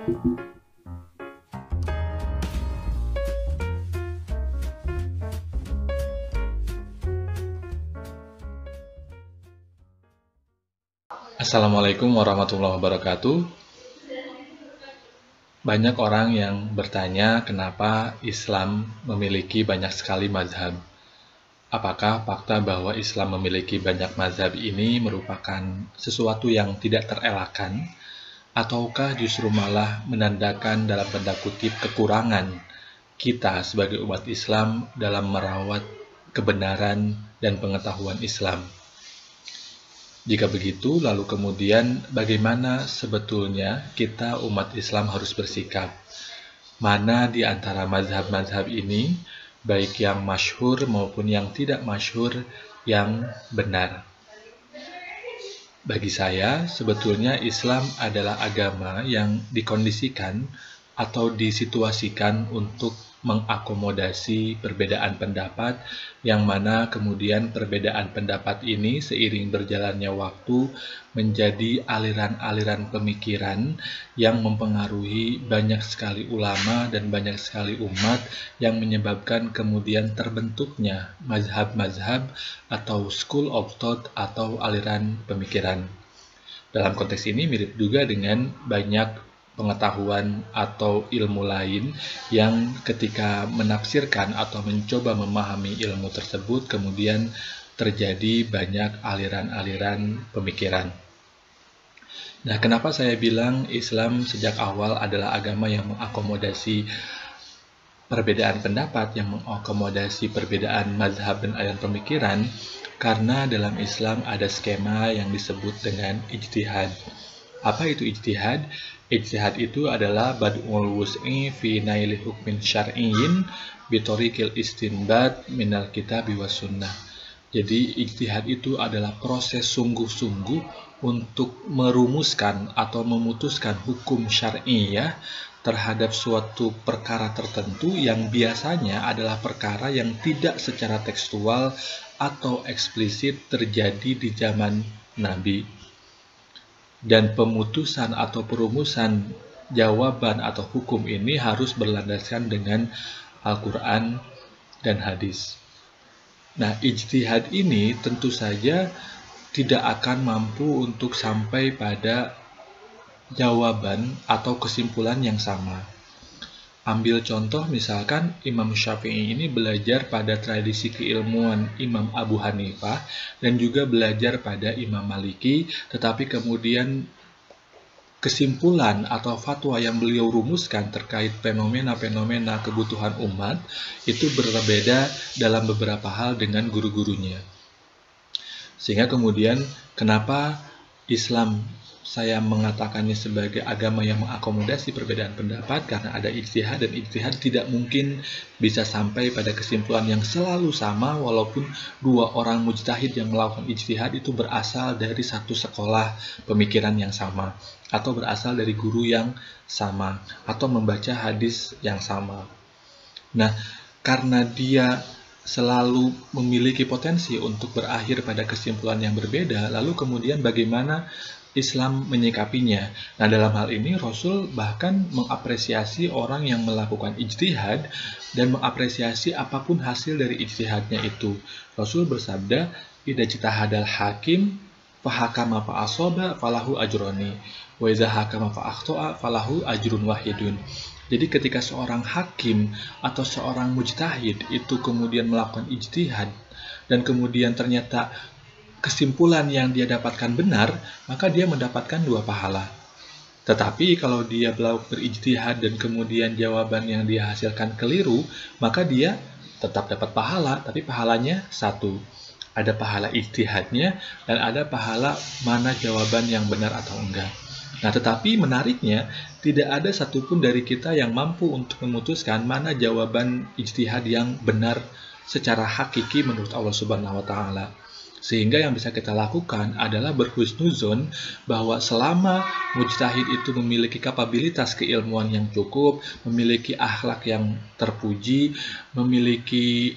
Assalamualaikum warahmatullahi wabarakatuh. Banyak orang yang bertanya kenapa Islam memiliki banyak sekali mazhab. Apakah fakta bahwa Islam memiliki banyak mazhab ini merupakan sesuatu yang tidak terelakkan? Ataukah justru malah menandakan dalam tanda kutip kekurangan kita sebagai umat Islam dalam merawat kebenaran dan pengetahuan Islam? Jika begitu, lalu kemudian bagaimana sebetulnya kita umat Islam harus bersikap? Mana di antara mazhab-mazhab ini, baik yang masyhur maupun yang tidak masyhur, yang benar? Bagi saya, sebetulnya Islam adalah agama yang dikondisikan atau disituasikan untuk mengakomodasi perbedaan pendapat, yang mana kemudian perbedaan pendapat ini seiring berjalannya waktu menjadi aliran-aliran pemikiran yang mempengaruhi banyak sekali ulama dan banyak sekali umat yang menyebabkan kemudian terbentuknya mazhab-mazhab atau school of thought atau aliran pemikiran. Dalam konteks ini mirip juga dengan banyak pengetahuan atau ilmu lain yang ketika menafsirkan atau mencoba memahami ilmu tersebut kemudian terjadi banyak aliran-aliran pemikiran. Nah, kenapa saya bilang Islam sejak awal adalah agama yang mengakomodasi perbedaan pendapat, yang mengakomodasi perbedaan mazhab dan aliran pemikiran? Karena dalam Islam ada skema yang disebut dengan ijtihad. Apa itu ijtihad? Ijtihad itu adalah bad'ul wus'i fi naili hukmin syar'iyyin bitorikil istinbat minal kitab wa sunnah. Jadi ijtihad itu adalah proses sungguh-sungguh untuk merumuskan atau memutuskan hukum syar'iyah terhadap suatu perkara tertentu yang biasanya adalah perkara yang tidak secara tekstual atau eksplisit terjadi di zaman Nabi dan pemutusan atau perumusan jawaban atau hukum ini harus berlandaskan dengan Al-Quran dan hadis. Nah, ijtihad ini tentu saja tidak akan mampu untuk sampai pada jawaban atau kesimpulan yang sama. Ambil contoh misalkan Imam Syafi'i ini belajar pada tradisi keilmuan Imam Abu Hanifah dan juga belajar pada Imam Maliki, tetapi kemudian kesimpulan atau fatwa yang beliau rumuskan terkait fenomena-fenomena kebutuhan umat itu berbeda dalam beberapa hal dengan guru-gurunya. Sehingga kemudian kenapa Islam saya mengatakannya sebagai agama yang mengakomodasi perbedaan pendapat karena ada ijtihad dan ijtihad tidak mungkin bisa sampai pada kesimpulan yang selalu sama walaupun dua orang mujtahid yang melakukan ijtihad itu berasal dari satu sekolah pemikiran yang sama atau berasal dari guru yang sama atau membaca hadis yang sama. Nah, karena dia selalu memiliki potensi untuk berakhir pada kesimpulan yang berbeda, lalu kemudian bagaimana Islam menyikapinya. Nah, dalam hal ini Rasul bahkan mengapresiasi orang yang melakukan ijtihad dan mengapresiasi apa pun hasil dari ijtihadnya itu. Rasul bersabda, "Idza jitahadal hakim fahakama fa asoba falahu ajroni wa idza hakama fa akhtoa falahu ajrun wahidun." Jadi ketika seorang hakim atau seorang mujtahid itu kemudian melakukan ijtihad dan kemudian ternyata kesimpulan yang dia dapatkan benar, maka dia mendapatkan dua pahala. Tetapi kalau dia berijtihad dan kemudian jawaban yang dia hasilkan keliru, maka dia tetap dapat pahala, tapi pahalanya satu. Ada pahala ijtihadnya dan ada pahala mana jawaban yang benar atau enggak. Nah, tetapi menariknya, tidak ada satupun dari kita yang mampu untuk memutuskan mana jawaban ijtihad yang benar secara hakiki menurut Allah Subhanahu wa taala. Sehingga yang bisa kita lakukan adalah berhusnuzon bahwa selama mujtahid itu memiliki kapabilitas keilmuan yang cukup, memiliki akhlak yang terpuji, memiliki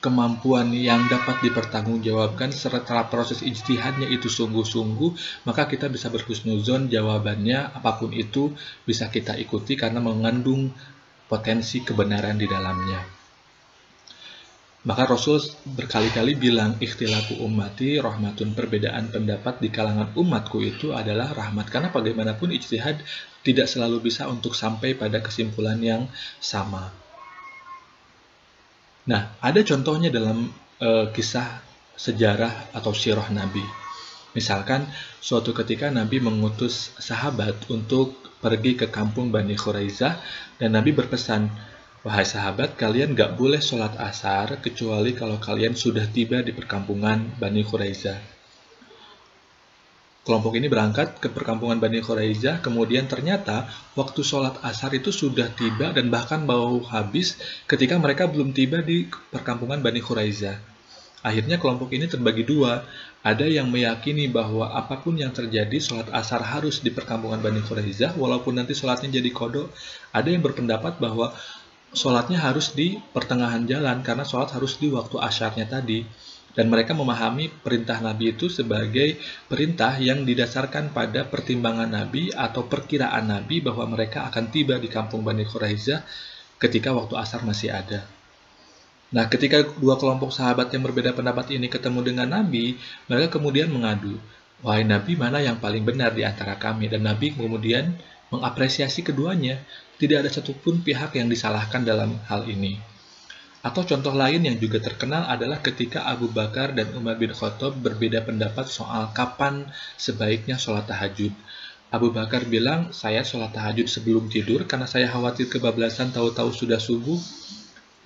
kemampuan yang dapat dipertanggungjawabkan serta proses ijtihadnya itu sungguh-sungguh, maka kita bisa berhusnuzon jawabannya apa pun itu bisa kita ikuti karena mengandung potensi kebenaran di dalamnya. Maka Rasul berkali-kali bilang ikhtilafu ummati rahmatun perbedaan pendapat di kalangan umatku itu adalah rahmat karena bagaimanapun ijtihad tidak selalu bisa untuk sampai pada kesimpulan yang sama. Nah, ada contohnya dalam uh, kisah sejarah atau sirah Nabi. Misalkan suatu ketika Nabi mengutus sahabat untuk pergi ke kampung Bani Khuraizah dan Nabi berpesan, Wahai sahabat, kalian gak boleh sholat asar kecuali kalau kalian sudah tiba di perkampungan Bani Khuraizah. Kelompok ini berangkat ke perkampungan Bani Khuraizah, kemudian ternyata waktu sholat asar itu sudah tiba dan bahkan mau habis ketika mereka belum tiba di perkampungan Bani Khuraizah. Akhirnya kelompok ini terbagi dua. Ada yang meyakini bahwa apa pun yang terjadi, sholat asar harus di perkampungan Bani Khuraizah, walaupun nanti sholatnya jadi kodok. Ada yang berpendapat bahwa sholatnya harus di pertengahan jalan karena sholat harus di waktu asyarnya tadi. Dan mereka memahami perintah Nabi itu sebagai perintah yang didasarkan pada pertimbangan Nabi atau perkiraan Nabi bahwa mereka akan tiba di kampung Bani Quraizah ketika waktu asar masih ada. Nah, ketika dua kelompok sahabat yang berbeda pendapat ini ketemu dengan Nabi, mereka kemudian mengadu, Wahai Nabi, mana yang paling benar di antara kami? Dan Nabi kemudian mengapresiasi keduanya. Tidak ada satupun pihak yang disalahkan dalam hal ini. Atau contoh lain yang juga terkenal adalah ketika Abu Bakar dan Umar bin Khattab berbeda pendapat soal kapan sebaiknya sholat tahajud. Abu Bakar bilang, saya sholat tahajud sebelum tidur karena saya khawatir kebablasan tahu-tahu sudah subuh.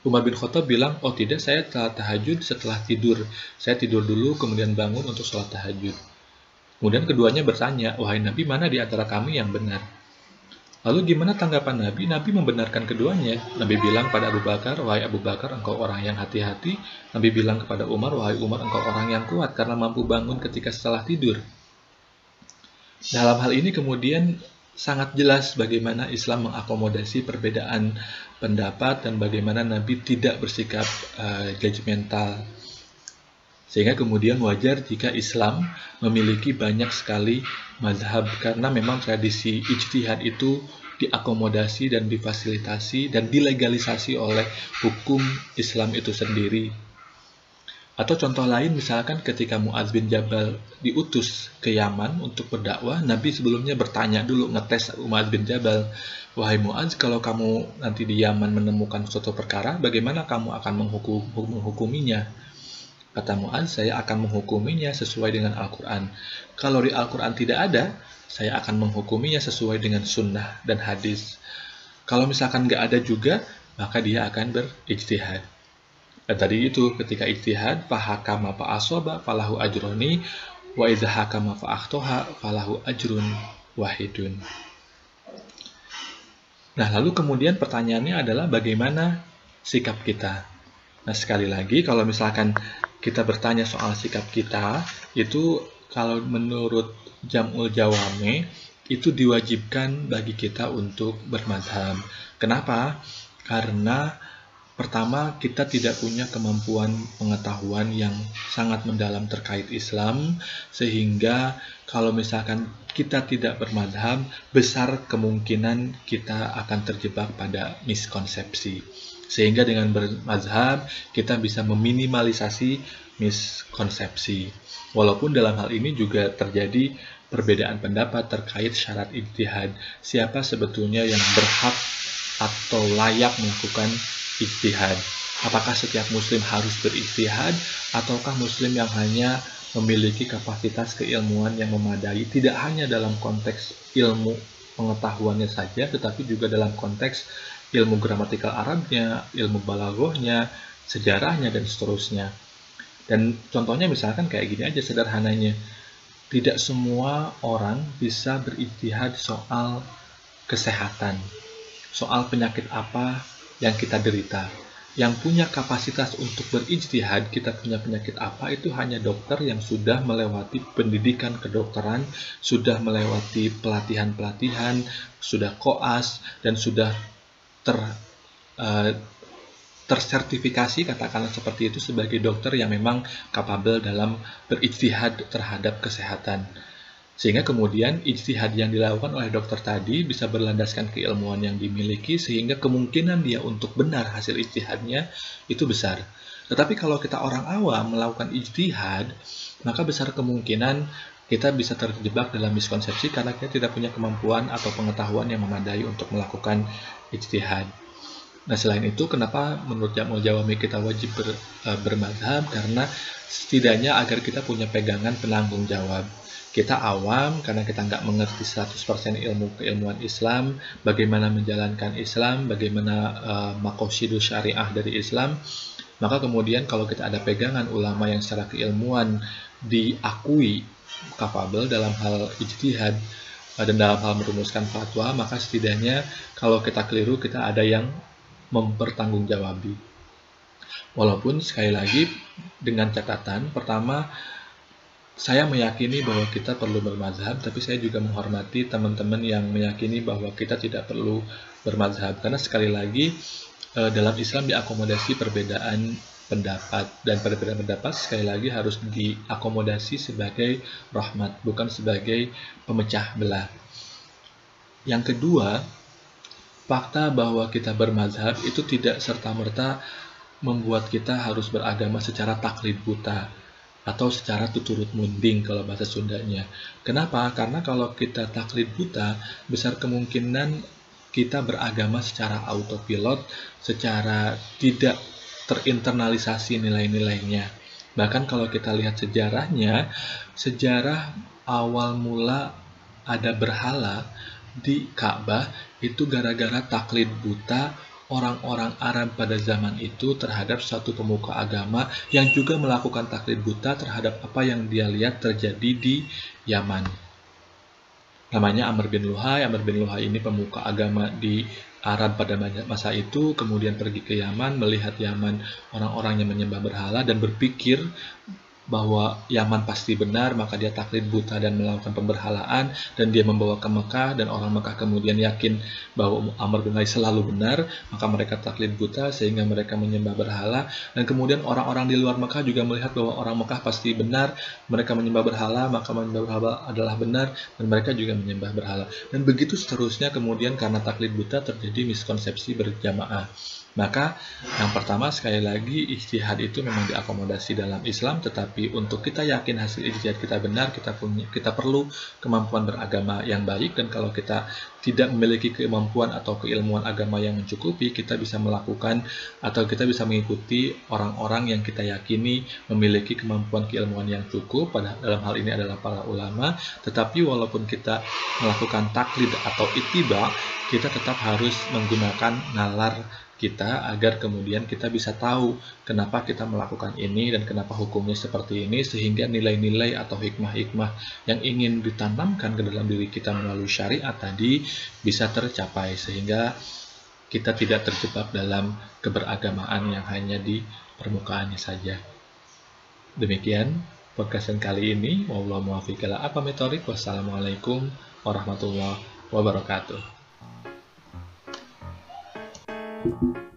Umar bin Khattab bilang, oh tidak, saya sholat tahajud setelah tidur. Saya tidur dulu, kemudian bangun untuk sholat tahajud. Kemudian keduanya bertanya, wahai Nabi, mana di antara kami yang benar? Lalu gimana tanggapan Nabi? Nabi membenarkan keduanya. Nabi bilang pada Abu Bakar, wahai Abu Bakar, engkau orang yang hati-hati. Nabi bilang kepada Umar, wahai Umar, engkau orang yang kuat karena mampu bangun ketika setelah tidur. Dalam hal ini kemudian sangat jelas bagaimana Islam mengakomodasi perbedaan pendapat dan bagaimana Nabi tidak bersikap uh, judgmental. Sehingga kemudian wajar jika Islam memiliki banyak sekali mazhab karena memang tradisi ijtihad itu diakomodasi dan difasilitasi dan dilegalisasi oleh hukum Islam itu sendiri. Atau contoh lain misalkan ketika Muaz bin Jabal diutus ke Yaman untuk berdakwah, Nabi sebelumnya bertanya dulu ngetes Muaz bin Jabal, "Wahai Muaz, kalau kamu nanti di Yaman menemukan suatu perkara, bagaimana kamu akan menghukum, menghukuminya?" Kata Mu'az, saya akan menghukuminya sesuai dengan Al-Quran. Kalau di Al-Quran tidak ada, saya akan menghukuminya sesuai dengan sunnah dan hadis. Kalau misalkan nggak ada juga, maka dia akan berijtihad. Dan tadi itu ketika ijtihad, fahakama fa'asoba falahu ajroni, wa idha hakama fa'akhtoha falahu ajrun wahidun. Nah, lalu kemudian pertanyaannya adalah bagaimana sikap kita? Nah, sekali lagi, kalau misalkan kita bertanya soal sikap kita, itu kalau menurut Jamul Jawame, itu diwajibkan bagi kita untuk bermadhab. Kenapa? Karena pertama kita tidak punya kemampuan pengetahuan yang sangat mendalam terkait Islam, sehingga kalau misalkan kita tidak bermadhab, besar kemungkinan kita akan terjebak pada miskonsepsi. Sehingga dengan bermazhab kita bisa meminimalisasi miskonsepsi. Walaupun dalam hal ini juga terjadi perbedaan pendapat terkait syarat ijtihad. Siapa sebetulnya yang berhak atau layak melakukan ijtihad? Apakah setiap muslim harus berijtihad ataukah muslim yang hanya memiliki kapasitas keilmuan yang memadai tidak hanya dalam konteks ilmu pengetahuannya saja tetapi juga dalam konteks ilmu gramatikal Arabnya, ilmu balagohnya, sejarahnya, dan seterusnya. Dan contohnya misalkan kayak gini aja sederhananya. Tidak semua orang bisa berijtihad soal kesehatan, soal penyakit apa yang kita derita. Yang punya kapasitas untuk berijtihad, kita punya penyakit apa, itu hanya dokter yang sudah melewati pendidikan kedokteran, sudah melewati pelatihan-pelatihan, sudah koas, dan sudah ter uh, tersertifikasi katakanlah seperti itu sebagai dokter yang memang kapabel dalam berijtihad terhadap kesehatan. Sehingga kemudian ijtihad yang dilakukan oleh dokter tadi bisa berlandaskan keilmuan yang dimiliki sehingga kemungkinan dia untuk benar hasil ijtihadnya itu besar. Tetapi kalau kita orang awam melakukan ijtihad, maka besar kemungkinan kita bisa terjebak dalam miskonsepsi karena kita tidak punya kemampuan atau pengetahuan yang memadai untuk melakukan ijtihad. Nah selain itu kenapa menurut Jamul Jawami kita wajib ber, uh, bermadhab karena setidaknya agar kita punya pegangan penanggung jawab. Kita awam karena kita nggak mengerti 100% ilmu keilmuan Islam, bagaimana menjalankan Islam, bagaimana uh, makosidu syariah dari Islam, maka kemudian kalau kita ada pegangan ulama yang secara keilmuan diakui kapabel dalam hal ijtihad dan dalam hal merumuskan fatwa, maka setidaknya kalau kita keliru kita ada yang mempertanggungjawabi. Walaupun sekali lagi dengan catatan pertama saya meyakini bahwa kita perlu bermazhab, tapi saya juga menghormati teman-teman yang meyakini bahwa kita tidak perlu bermazhab. Karena sekali lagi, eh, dalam Islam diakomodasi perbedaan pendapat, dan perbedaan pendapat sekali lagi harus diakomodasi sebagai rahmat, bukan sebagai pemecah belah. Yang kedua, fakta bahwa kita bermazhab itu tidak serta-merta membuat kita harus beragama secara taklid buta atau secara tuturut munding kalau bahasa Sundanya. Kenapa? Karena kalau kita taklid buta, besar kemungkinan kita beragama secara autopilot, secara tidak terinternalisasi nilai-nilainya. Bahkan kalau kita lihat sejarahnya, sejarah awal mula ada berhala di Ka'bah itu gara-gara taklid buta orang-orang Arab pada zaman itu terhadap satu pemuka agama yang juga melakukan taklid buta terhadap apa yang dia lihat terjadi di Yaman. Namanya Amr bin Luhai. Amr bin Luhai ini pemuka agama di Arab pada masa itu, kemudian pergi ke Yaman, melihat Yaman orang-orang yang menyembah berhala dan berpikir bahwa Yaman pasti benar, maka dia taklid buta dan melakukan pemberhalaan, dan dia membawa ke Mekah, dan orang Mekah kemudian yakin bahwa Amr bin Lai selalu benar, maka mereka taklid buta sehingga mereka menyembah berhala, dan kemudian orang-orang di luar Mekah juga melihat bahwa orang Mekah pasti benar, mereka menyembah berhala, maka menyembah berhala adalah benar, dan mereka juga menyembah berhala. Dan begitu seterusnya kemudian karena taklid buta terjadi miskonsepsi berjamaah. Maka yang pertama sekali lagi ijtihad itu memang diakomodasi dalam Islam tetapi untuk kita yakin hasil ijtihad kita benar kita punya kita perlu kemampuan beragama yang baik dan kalau kita tidak memiliki kemampuan atau keilmuan agama yang mencukupi kita bisa melakukan atau kita bisa mengikuti orang-orang yang kita yakini memiliki kemampuan keilmuan yang cukup. Pada dalam hal ini adalah para ulama. Tetapi walaupun kita melakukan taklid atau itiba kita tetap harus menggunakan nalar kita agar kemudian kita bisa tahu kenapa kita melakukan ini dan kenapa hukumnya seperti ini sehingga nilai-nilai atau hikmah-hikmah yang ingin ditanamkan ke dalam diri kita melalui syariat tadi bisa tercapai sehingga kita tidak terjebak dalam keberagamaan yang hanya di permukaannya saja. Demikian podcast kali ini. Wassalamualaikum warahmatullahi wabarakatuh. Música